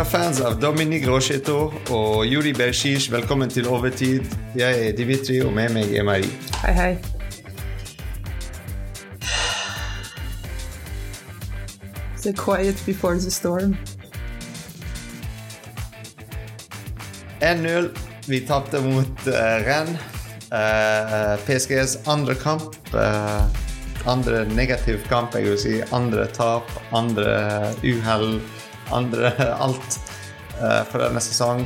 Kjære fans av Dominique Rocheto og Juri Bershish, velkommen til Overtid. Jeg er Dimitri, og med meg er Marie. Hei, hei. The quiet before the storm. 1-0. Vi tapte mot uh, Rennes. Uh, PSGs andre kamp. Uh, andre negativ kamp, jeg vil si. Andre tap, andre uhell, andre alt uh, for denne sesong.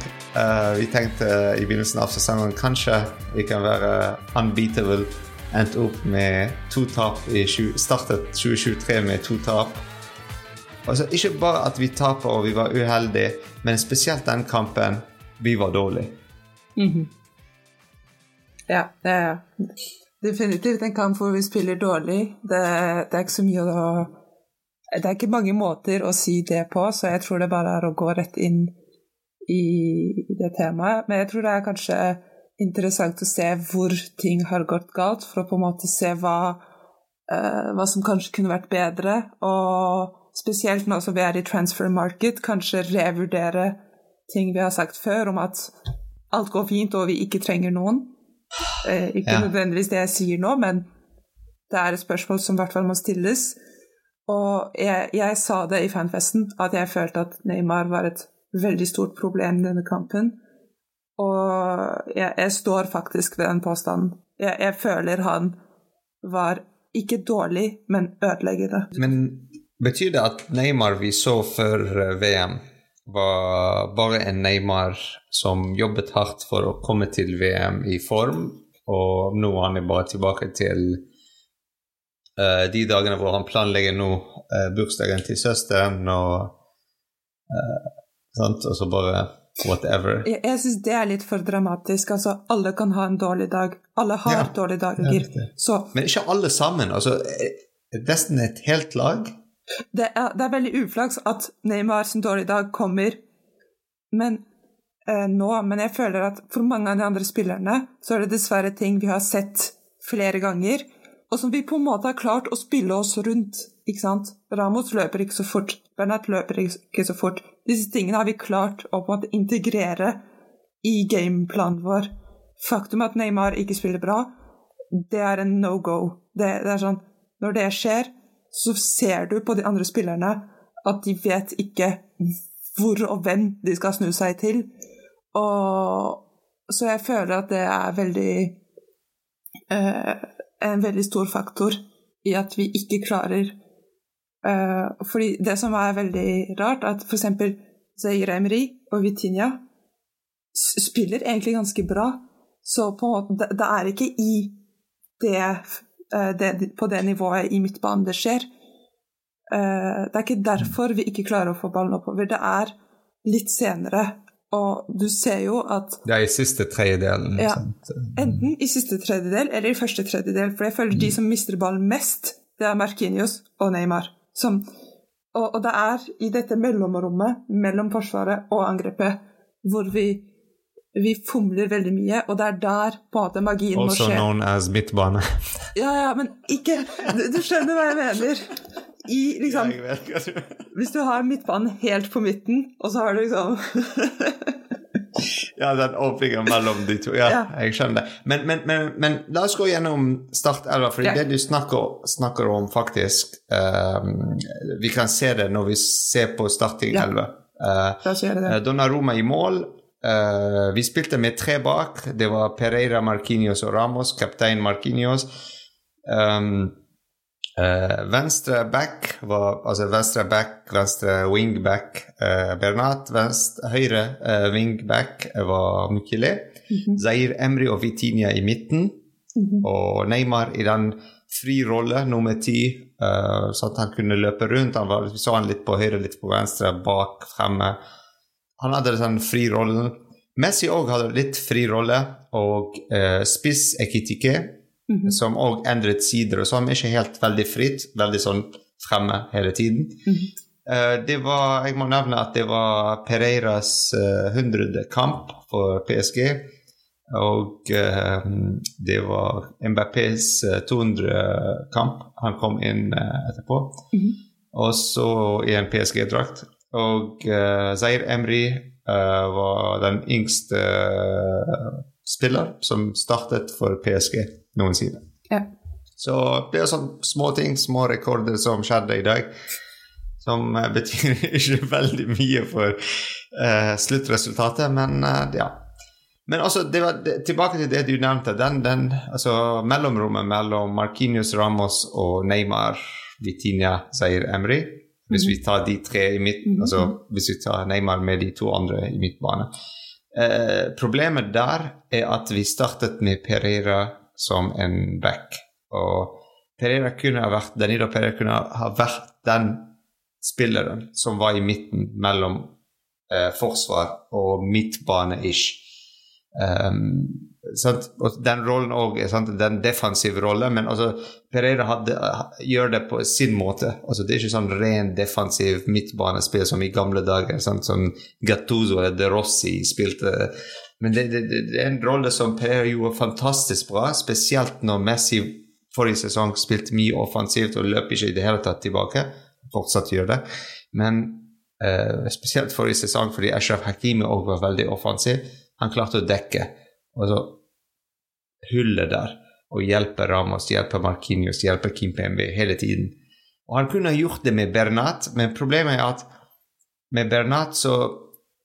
vi tenkte i begynnelsen av sesongen kanskje vi kan være unbeatable. Endte opp med to tap. I 20, startet 2023 med to tap. Altså, ikke bare at vi taper og vi var uheldige, men spesielt den kampen. Vi var dårlige. Mm -hmm. Ja, det er definitivt en kamp hvor vi spiller dårlig. Det, det, er ikke så mye å Det er ikke mange måter å si det på, så jeg tror det bare er å gå rett inn i det temaet. Men jeg tror det er kanskje interessant å se hvor ting har gått galt, for å på en måte se hva, uh, hva som kanskje kunne vært bedre. og spesielt nå som vi er i transfer market, kanskje revurdere ting vi har sagt før om at alt går fint og vi ikke trenger noen. Eh, ikke ja. nødvendigvis det jeg sier nå, men det er et spørsmål som i hvert fall må stilles. Og jeg, jeg, sa det i fanfesten, at jeg følte at Neymar var et veldig stort problem i denne kampen. Og jeg, jeg står faktisk ved den påstanden. Jeg, jeg føler han var ikke dårlig, men ødeleggende. Men Betyr det at Neymar vi så før eh, VM, var bare en Neymar som jobbet hardt for å komme til VM i form, og nå er han bare tilbake til uh, de dagene hvor han planlegger nå uh, bursdagen til søsteren og uh, sant, og så bare whatever. Jeg, jeg syns det er litt for dramatisk. Altså, alle kan ha en dårlig dag. Alle har ja, dårlige dager. Men ikke alle sammen. Altså, nesten et helt lag det er, det er veldig uflaks at Neymar sin dårlige dag kommer men, eh, nå, men jeg føler at for mange av de andre spillerne så er det dessverre ting vi har sett flere ganger, og som vi på en måte har klart å spille oss rundt. ikke sant? Ramos løper ikke så fort, Bernhard løper ikke så fort. Disse tingene har vi klart å på en måte integrere i gameplanen vår. Faktum at Neymar ikke spiller bra, det er en no go. Det, det er sånn Når det skjer, så ser du på de andre spillerne at de vet ikke hvor og hvem de skal snu seg til. Og, så jeg føler at det er veldig eh, En veldig stor faktor i at vi ikke klarer uh, fordi det som er veldig rart, at f.eks. Zaire Emery og Vitinha spiller egentlig ganske bra. Så på en måte, det er ikke i det uh, det, på det nivået i midtbanen det skjer. Uh, det er ikke derfor vi ikke klarer å få ballen oppover. Det er litt senere. Og du ser jo at Det er i siste tredjedelen. Ja, enten i siste tredjedel eller i første tredjedel. For jeg føler de som mister ballen mest, det er Markinios og Neymar. Som, og, og det er i dette mellomrommet mellom forsvaret og angrepet hvor vi vi fomler veldig mye, og det er der på en måte magien må skje. Also known as midtbane. ja, ja, men ikke Du, du skjønner hva jeg mener. I liksom Hvis du har midtbanen helt på midten, og så har du liksom Ja, den åpningen mellom de to. Ja, ja. jeg skjønner det. Men, men, men, men, la oss gå gjennom startelva, for ja. det du snakker, snakker om, faktisk um, Vi kan se det når vi ser på startingelva. Ja. Uh, Donnaroma i mål. Uh, vi spilte med tre bak. Det var Pereira, Marquinhos og Ramos. Kaptein Marquinhos. Um, uh, venstre back var Altså venstre back, venstre wingback uh, Bernat. Venstre, høyre uh, wingback var Mukile. Mm -hmm. Zair Emry og Vitinia i midten. Mm -hmm. Og Neymar i den fri rolle, nummer ti, uh, så at han kunne løpe rundt. Han var, vi så han litt på høyre, litt på venstre, bak, fremme. Han hadde den fri rolle. Messi òg hadde litt fri rolle, og uh, spiss Ekitike, mm -hmm. som òg endret sider, og sånn. ikke helt veldig fritt, veldig sånn fremme hele tiden. Mm -hmm. uh, det var, Jeg må nevne at det var Pereiras hundrede uh, kamp for PSG. Og uh, det var Mbappés 200 kamp. Han kom inn etterpå. Mm -hmm. Og så i en PSG-drakt. Og Zair Emry var den yngste spiller som startet for PSG noensinne. Ja. Så det er sånne små ting, små rekorder som skjedde i dag, som betyr ikke veldig mye for sluttresultatet, men ja. Men altså, var, det, tilbake til det du nevnte. Den, den, altså, mellomrommet mellom Markinius Ramos og Neymar, Vitinha Zair Emry hvis vi tar de tre i midten, -hmm. altså hvis vi tar Neymar med de to andre i midtbane. Eh, problemet der er at vi startet med Pereira som en back. Og Pereira kunne ha vært Danilo Pereira kunne ha vært den spilleren som var i midten mellom eh, forsvar og midtbane-ish. Um, den rollen òg den defensive rollen, men altså, Pereira hadde, gjør det på sin måte. Altså, det er ikke sånn ren defensiv midtbanespill som i gamle dager, sant? som Gattuso eller De Rossi spilte. Men det, det, det er en rolle som Per gjorde fantastisk bra, spesielt når Messi forrige sesong spilte mye offensivt og løp ikke i det hele tatt tilbake. Fortsatt gjør det. Men uh, spesielt forrige sesong fordi Ashraf Hakimi òg var veldig offensiv han klarte å dekke og så hullet der og hjelpe Ramos, hjelpe Markinius, hjelpe Kimpembe hele tiden. Og han kunne gjort det med Bernat, men problemet er at med Bernat så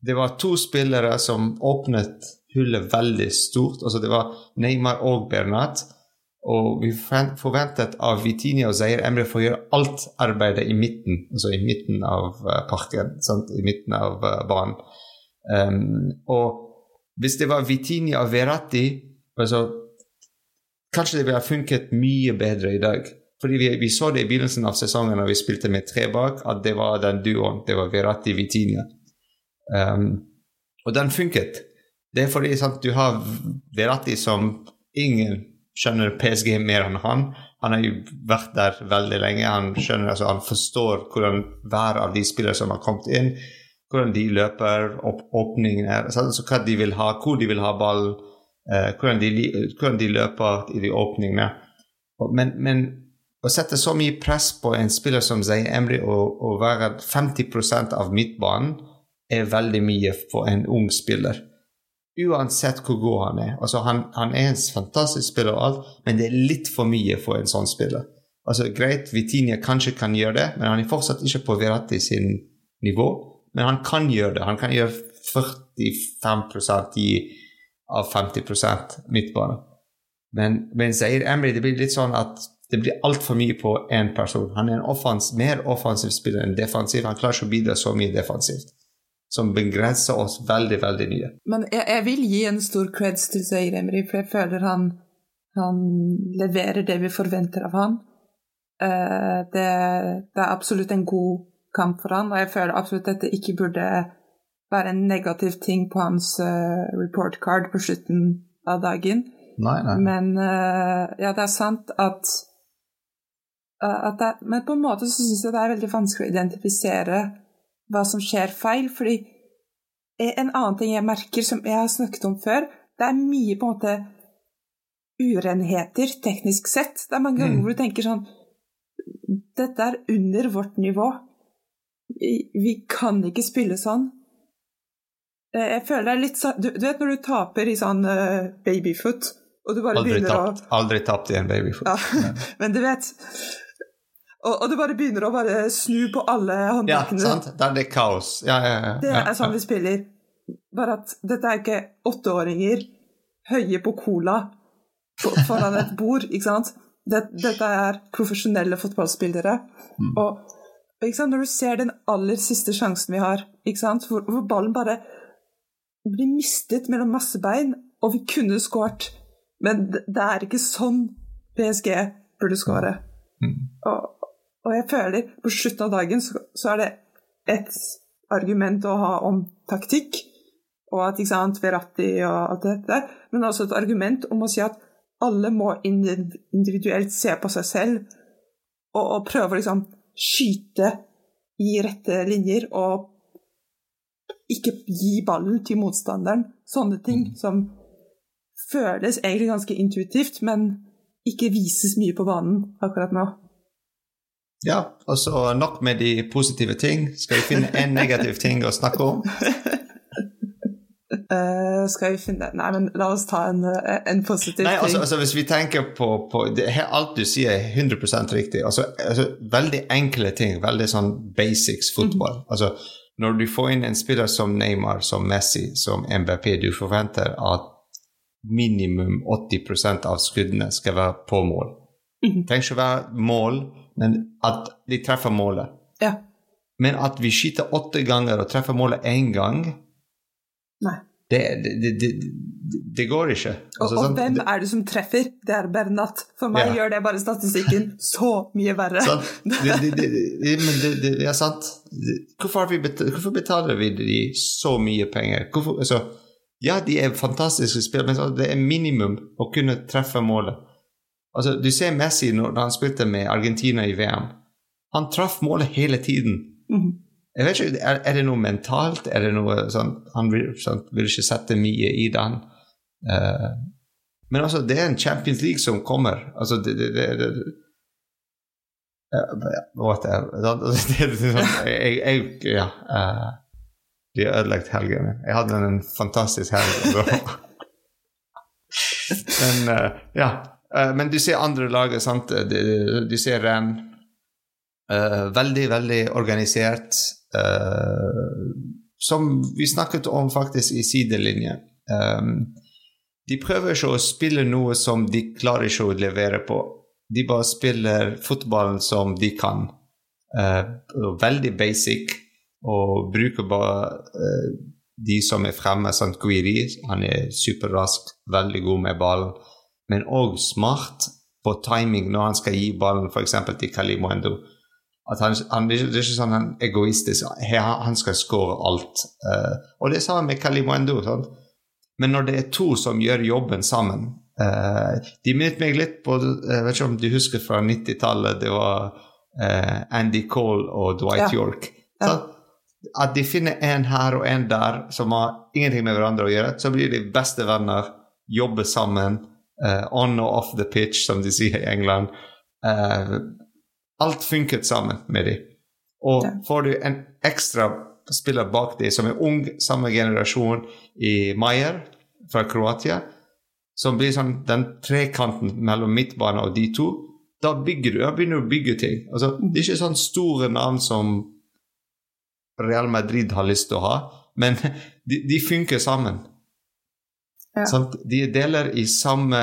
Det var to spillere som åpnet hullet veldig stort. altså Det var Neymar og Bernat. Og vi forventet av Vitinia og Zaire Emre for å gjøre alt arbeidet i midten, altså i midten av eh, parken, sant? i midten av uh, banen. Um, og hvis det var Vitinia og Verratti altså, Kanskje det ville funket mye bedre i dag. Fordi vi, vi, så det i begynnelsen av sesongen når vi spilte med tre bak, at det var den duoen. Det var Verratti-Vitinia. Um, og den funket. Det er fordi sant, du har Verratti som ingen skjønner PSG mer enn han. Han har jo vært der veldig lenge. Han skjønner, altså, han forstår hvordan hver av de spillere som har kommet inn, hvordan de løper, opp, åpningene, altså hva de vil ha, hvor de vil ha ball, eh, hvordan, hvordan, de, løper i de åpningene. Men, men, å sette så mye press på en spiller som Zayn Emry og, og være 50% av midtbanen er veldig mye for en ung spiller. Uansett hvor god han er. Altså, han, han er en fantastisk spiller, og alt, men det er litt for mye for en sånn spiller. Altså, Greit, Vitinia kanskje kan gjøre det, men han er fortsatt ikke på Verratti sin nivå. Men han kan gjøre det. Han kan gjøre 45 i, av 50% midtbane. Men men Zair Emry det blir litt sånn at det blir altfor mye på én person. Han er en offens, mer offensiv spiller enn defensiv. Han klarer ikke å bidra så mye defensivt. Som begrenser oss veldig, veldig mye. Men jeg, jeg vil gi en stor creds til Zair Emry, for jeg føler han, han leverer det vi forventer av han. Uh, det, det, er absolutt en god kamp for han, og jeg føler absolutt at dette ikke burde være en negativ ting på hans uh, report card på slutten av dagen. Nei, nei. Men uh, ja, det er sant at, at det, Men på en måte så syns jeg det er veldig vanskelig å identifisere hva som skjer feil, fordi en annen ting jeg merker, som jeg har snakket om før, det er mye på en måte urenheter teknisk sett. Det er mange ganger mm. hvor du tenker sånn Dette er under vårt nivå vi kan ikke spille sånn. Eh, jeg føler det er litt sånn du, du, vet når du taper i sånn uh, babyfoot, og du bare aldri begynner tapt, å Aldri tapt i en babyfoot. Ja. Men du vet og, og, du bare begynner å bare snu på alle håndtakene. Ja, sant. Da er det kaos. Ja, ja, ja. Det er sånn vi spiller. Bare at dette er ikke åtteåringer høye på cola foran et bord, ikke sant. Dette er profesjonelle fotballspillere. Mm. Og når du ser den aller siste sjansen vi har, hvor, hvor, ballen bare blir mistet mellom masse bein, og vi kunne skåret, men det er ikke sånn PSG burde skåre. Mm. Og, og, jeg føler på slutten av dagen så, så er det et argument å ha om taktikk, og at ikke sant, Verratti og alt dette, men også et argument om å si at alle må individuelt se på seg selv og, og prøve liksom skyte i rette linjer og ikke gi ballen til motstanderen. Sånne ting mm. som føles egentlig ganske intuitivt, men ikke vises mye på banen akkurat nå. Ja, og så nok med de positive ting. Skal vi finne én negativ ting å snakke om? Uh, skal vi finne Nei, men la oss ta en, eh, en positiv Nei, altså, ting. altså, Hvis vi tenker på, på det, Alt du sier, er 100% riktig. Altså, altså, veldig enkle ting. Veldig sånn basics fotball. Mm -hmm. altså, når du får inn en spiller som Neymar, som Messi, som MBP, du forventer at minimum 80% av skuddene skal være på mål. Mm -hmm. Det trenger ikke være mål, men at de treffer målet. Ja. Men at vi skyter åtte ganger og treffer målet én gang Nei. Det, det, det, det, går ikke. Altså, og, og hvem er det som treffer? Det er Bernat. For meg ja. gjør det bare statistikken så mye verre. det, er sant. Hvorfor, betaler, hvorfor, betaler vi de så mye penger? Hvorfor, altså, ja, de er fantastiske spill, men det er minimum å kunne treffe målet. Altså, du ser Messi når han spilte med Argentina i VM. Han traff målet hele tiden. Mm -hmm. Jeg vet ikke, er, er, det noe mentalt? Er det noe sånn Han vil, sånn, vil ikke sette mye i den. Uh, men altså, det er en Champions League som kommer. Altså, det, det, det, det Jeg, jeg, ja uh, De har ødelagt helgen. Jeg hadde en fantastisk helg. men ja. Uh, men du ser andre laget, sant. Du, du ser Renn. Uh, veldig, veldig organisert. Uh, som vi snakket om faktisk i sidelinje. Um, de prøver ikke å spille noe som de klarer ikke å levere på. De bare spiller fotballen som de kan. Uh, veldig basic, og bruker bare de som er fremme. Sant? Guiri, han er superrask, veldig god med ballen, men òg smart på timing når han skal gi ballen f.eks. til Kalimuendo. at han, han, det er ikke sånn han er egoistisk. Han skal skåre alt. Uh, og det samme med Kalimuendo. Sånn. Men når det er to som gjør jobben sammen uh, De minnet meg litt på Jeg vet ikke om du husker fra 90-tallet. Det var uh, Andy Cole og Dwight ja. York. Ja. At de finner en her og en der som har ingenting med hverandre å gjøre. Så blir de beste venner, jobber sammen. On og off the pitch, som de sier i England. Uh, Alt funket sammen med dem. Og får du en ekstra spiller bak dem som er ung, samme generasjon i Maier fra Kroatia, som blir sånn den trekanten mellom midtbane og de to, da bygger du, da begynner du å bygge ting. Altså, det er ikke sånn store navn som Real Madrid har lyst til å ha, men de, de funker sammen. Ja. De deler i samme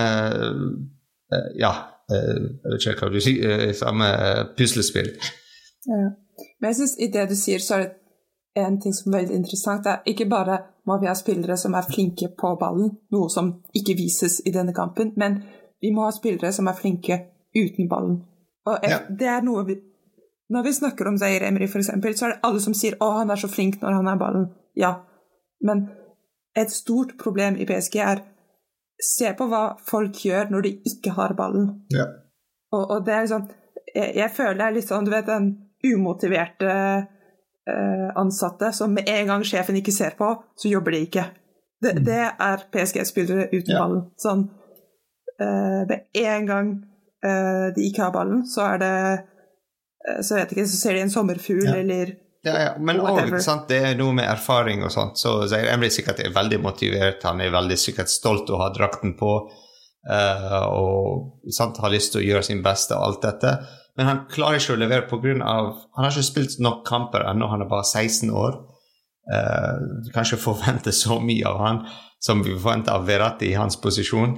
uh, Ja, Eh, jeg vet ikke hva du sier, I samme eh, puslespill. Ja. Men jeg syns i det du sier, så er det en ting som er veldig interessant. Det er ikke bare må vi ha spillere som er flinke på ballen, noe som ikke vises i denne kampen, men vi må ha spillere som er flinke uten ballen. Og ja. det er noe vi Når vi snakker om Zaire Emry, f.eks., så er det alle som sier 'Å, han er så flink når han har ballen'. Ja, men et stort problem i PSG er se på hva folk gjør når de ikke har ballen. Ja. Og, og, det er liksom jeg, jeg, føler det er litt sånn, du vet, den umotiverte eh, ansatte som med en gang sjefen ikke ser på, så jobber de ikke. Det, mm. det er PSG-spillere uten ja. ballen. Sånn eh, Med en gang eh, de ikke har ballen, så er det Så vet jeg ikke, så ser de en sommerfugl ja. eller ja. Men òg, det er noe med erfaring og sånt. Så Zaire Emry sikkert er veldig motivert, han er veldig sikkert stolt å ha drakten på. Uh, og sant, har lyst til å gjøre sin beste og alt dette. Men han klarer ikke å levere pga. Han har ikke spilt nok kamper ennå, han er bare 16 år. Uh, vi kan ikke forvente så mye av han som vi forventer av Verratti i hans posisjon.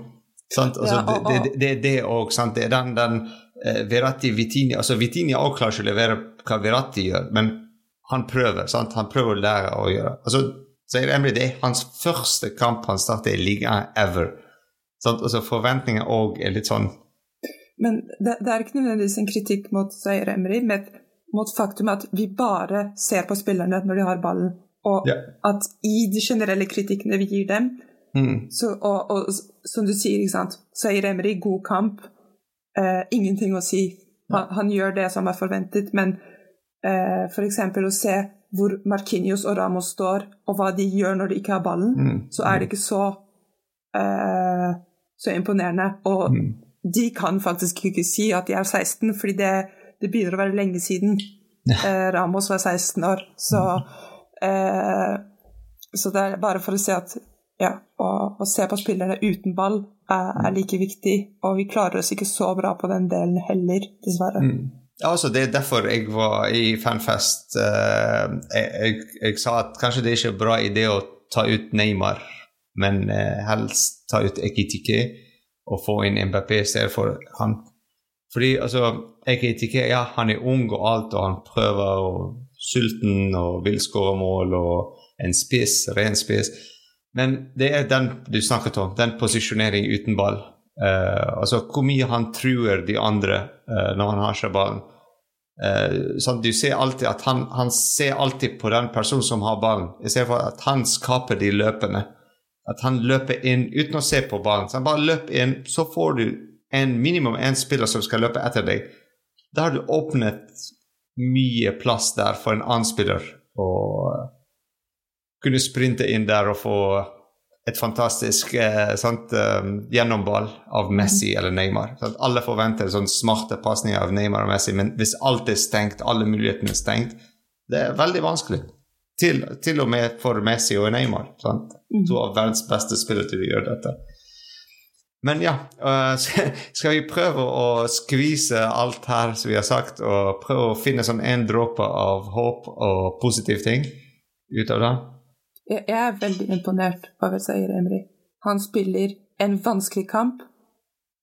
Sant? Altså, ja, og, og. Det, er det òg. Det er den, den uh, Verratti Vitini altså Vitini også klarer ikke å levere hva Verratti gjør, men han prøver. Sant? Han prøver å lære å gjøre. Altså, Zaire Emry, det er hans første kamp han starter i ligaen ever. Sant? Altså, Forventninger òg er litt sånn Men det, det, er ikke nødvendigvis en kritikk mot Zaire Emry, men mot faktum at vi bare ser på spillerne når de har ballen, og ja. at i de generelle kritikkene vi gir dem mm. så, og, og, som du sier, ikke sant Zaire Emry, god kamp, eh, ingenting å si. Han, han, gjør det som er forventet, men eh, f.eks. å se hvor Markinios og Ramos står, og hva de gjør når de ikke har ballen, mm. så er det ikke så, eh, så imponerende. Og mm. de kan faktisk ikke si at de er 16, fordi det, det begynner å være lenge siden. Eh, Ramos var 16 år, så eh, Så det er bare for å se at ja, å, å se på spillerne uten ball er, er, like viktig, og vi klarer oss ikke så bra på den delen heller, dessverre. Mm. Altså, det er derfor jeg var i Fanfest. Uh, jeg, jeg, jeg, sa at kanskje det er ikke en bra idé å ta ut Neymar, men uh, helst ta ut Ekitike og få inn MBP istedenfor han. Fordi altså, Ekitike ja, han er ung og alt, og han prøver og sulten og vil skåre mål og en spiss, ren spiss. Men det er den du snakket om, den posisjonering uten ball. Uh, altså hvor mye han truer de andre uh, når han har seg ballen. Uh, sånn, du ser alltid at han, han, ser alltid på den personen som har ballen, i stedet for at han skaper de løpene. At han løper inn uten å se på ballen. Så han bare løper inn, så får du en, minimum én spiller som skal løpe etter deg. Da har du åpnet mye plass der for en annen spiller å kunne sprinte inn der og få et fantastisk eh, sant, uh, gjennomball av Messi eller Neymar. Sant? Alle forventer sånn smarte pasninger av Neymar og Messi, men hvis alt er stengt, alle mulighetene er stengt, det er veldig vanskelig. Til, til og med for Messi og Neymar. Sant? Mm. To av verdens beste spillere til å gjøre dette. Men ja, uh, skal vi prøve å skvise alt her som vi har sagt, og prøve å finne sånn en dråpe av håp og positive ting ut av det? Jeg er veldig imponert over Seier Emry. Han spiller en vanskelig kamp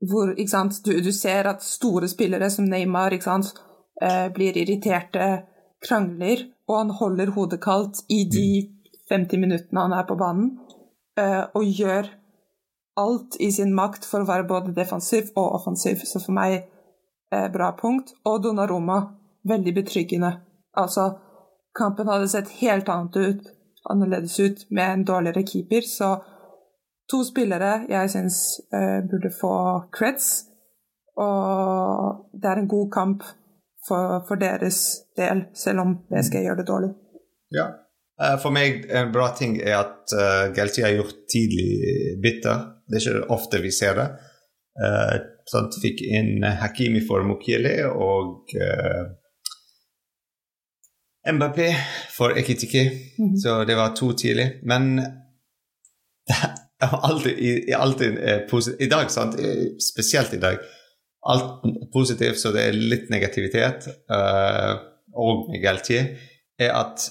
hvor du, du, ser at store spillere som Neymar eh, blir irriterte, krangler, og han holder hodet kaldt i de 50 minuttene han er på banen, eh, og gjør alt i sin makt for å være både defensiv og offensiv. Så for meg eh, bra punkt. Og Donnaroma, veldig betryggende. Altså, kampen hadde sett helt annet ut annerledes ut med en dårligere keeper. Så to spillere jeg syns uh, burde få creds. Og det er en god kamp for, for deres del, selv om PSG gjør det dårlig. Ja. Uh, for meg en bra ting er at uh, Gelti har gjort tidlig bitter. Det er ikke ofte vi ser det. Uh, sånn fikk inn Hakimi for Mukiele og uh, MBP for Ekitiki, mm -hmm. så det var to tidlig. Men det var alltid, alltid eh, I dag, sant? spesielt i dag, alt positivt, så det er litt negativitet, uh, og Galtier, er at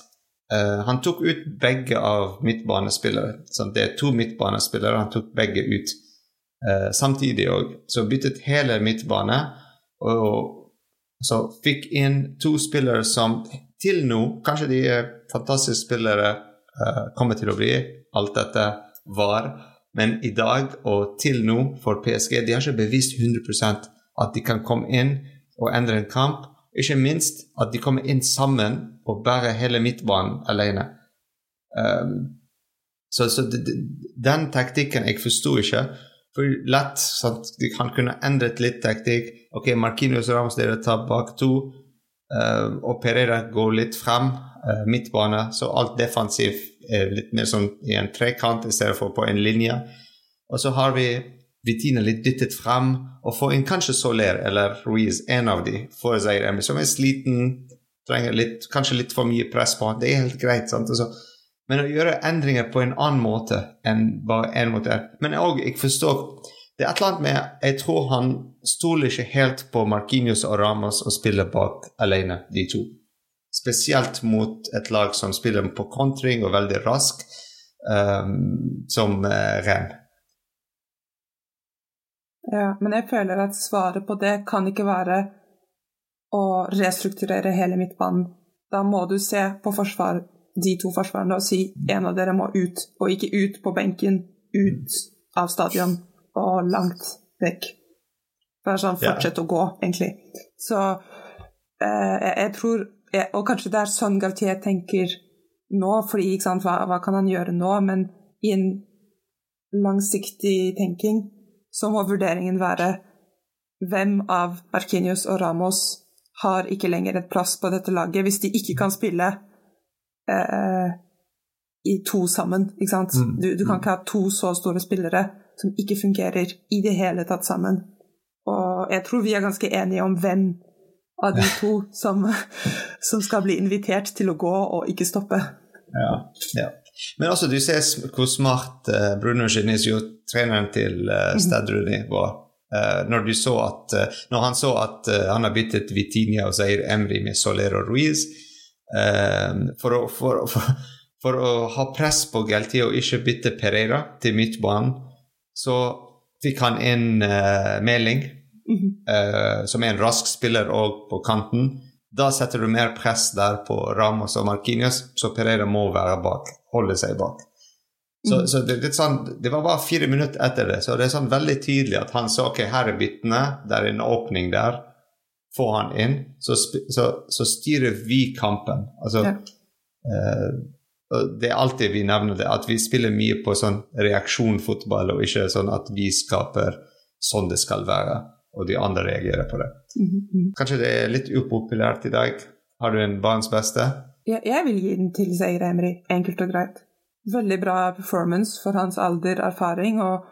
uh, han tok ut begge av midtbanespillere. Sant? det er to midtbanespillere, han tok begge ut uh, samtidig òg. Så byttet hele midtbane, og så fikk inn to spillere som til nå Kanskje de er fantastiske spillere uh, kommer til å bli. Alt dette var. Men i dag og til nå for PSG de har ikke bevist 100% at de kan komme inn og endre en kamp. Ikke minst at de kommer inn sammen og bærer hele midtbanen alene. Um, så, så den taktikken jeg forsto ikke. For lett sånn, De kan kunne endret litt taktikk. Ok, Markinius Ramos dere tar bak to. Uh, og Pereira går litt frem, uh, midtbane, så alt defensivt er litt mer sånn i en trekant i stedet for på en linje. Og så har vi Vitina litt dyttet frem, og får inn kanskje Soler eller Ruiz, en av de, for Zaire som er sliten, trenger litt, kanskje litt for mye press på. Det er helt greit. sant? Så, men å gjøre endringer på en annen måte enn bare én måte Men òg, jeg forstår det er et eller annet med Jeg tror han stoler ikke helt på Markinius og Ramos og spiller bak alene, de to. Spesielt mot et lag som spiller på kontring og veldig rask, um, som uh, Ren. Ja, men jeg føler at svaret på det kan ikke være å restrukturere hele midtbanen. Da må du se på forsvar, de to forsvarene og si en av dere må ut, og ikke ut på benken, ut av stadion og langt vekk. Bare sånn fortsett yeah. å gå, egentlig. Så eh, jeg, tror jeg, Og kanskje det er sånn Gautier tenker nå, fordi ikke sant, hva, hva, kan han gjøre nå? Men i en langsiktig tenking så må vurderingen være hvem av Markinius og Ramos har ikke lenger et plass på dette laget hvis de ikke kan spille eh, i to sammen. Ikke sant? Mm. Du, du, kan ikke ha to så store spillere som ikke fungerer i det hele tatt sammen. Og jeg tror vi er ganske enige om hvem av de to som, som, skal bli invitert til å gå og ikke stoppe. Ja, ja. Men altså, du ser hvor smart uh, Bruno Genesio, treneren til uh, Stadruni, Rooney, var. Uh, når, at, uh, når, han så at han har byttet Vitinia og Zair Emry med Solero Ruiz for å, for, for, for, å ha press på Galti og ikke bytte Pereira til midtbanen, så fikk han inn Meling mm -hmm. som er en rask spiller òg på kanten. Da setter du mer press der på Ramos og Marquinhos, så Pereira må være bak, holde seg bak. Så, mm. så det, sånn, det, var bare fire minutter etter det, så det er sånn veldig tydelig at han sa ok, her er byttene, det er en åpning der. Få han inn, så, så, så styrer vi kampen. Altså, ja. eh, det er alltid vi nevner det, at vi spiller mye på sånn reaksjonfotball, og ikke sånn at vi skaper sånn det skal være og de andre reagerer på det. Mm -hmm. Kanskje det er litt upopulært i dag. Har du en barns beste? Ja, jeg vil gi den til Seir Emry, enkelt og greit. Veldig bra performance for hans alder, erfaring, og,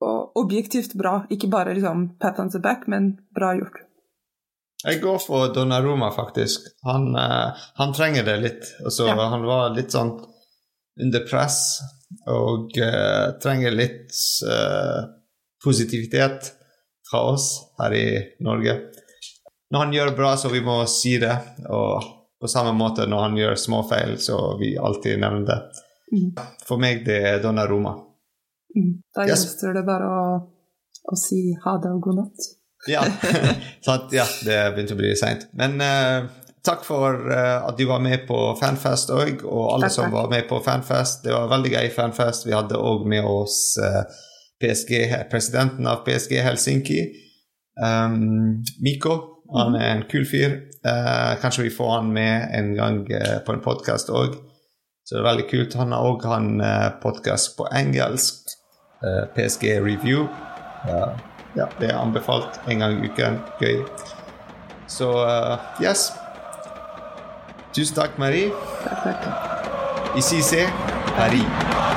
og objektivt bra. Ikke bare liksom pat on the back, men bra gjort. Jeg går for Donnaroma, faktisk. Han, uh, han trenger det litt. Altså, ja. Han var litt sånn under press og uh, trenger litt uh, positivitet fra oss her i Norge. Når han gjør bra, så vi må si det. Og på samme måte når han gjør småfeil, så vi alltid nevner det. Mm. For meg det er Donna Roma. Mm. Da gjenstår yes. det bare å, å, si ha det og god natt. ja. ja, det begynte å bli seint. Men uh, takk for uh, at du var med på Fanfest òg, og alle takk, som takk. var med på Fanfest. Det var veldig gøy Fanfest. Vi hadde òg med oss uh, PSG, presidenten av PSG Helsinki. Um, Miko. Han er en kul fyr. Kanskje vi får han med en gang på en podkast òg. Så det er veldig kult. Han har òg uh, podkast på engelsk. PSG Review. ja, det er anbefalt en gang i uken. Gøy. Så yes. Tusen takk, Marie. Takk, takk. C'est Paris.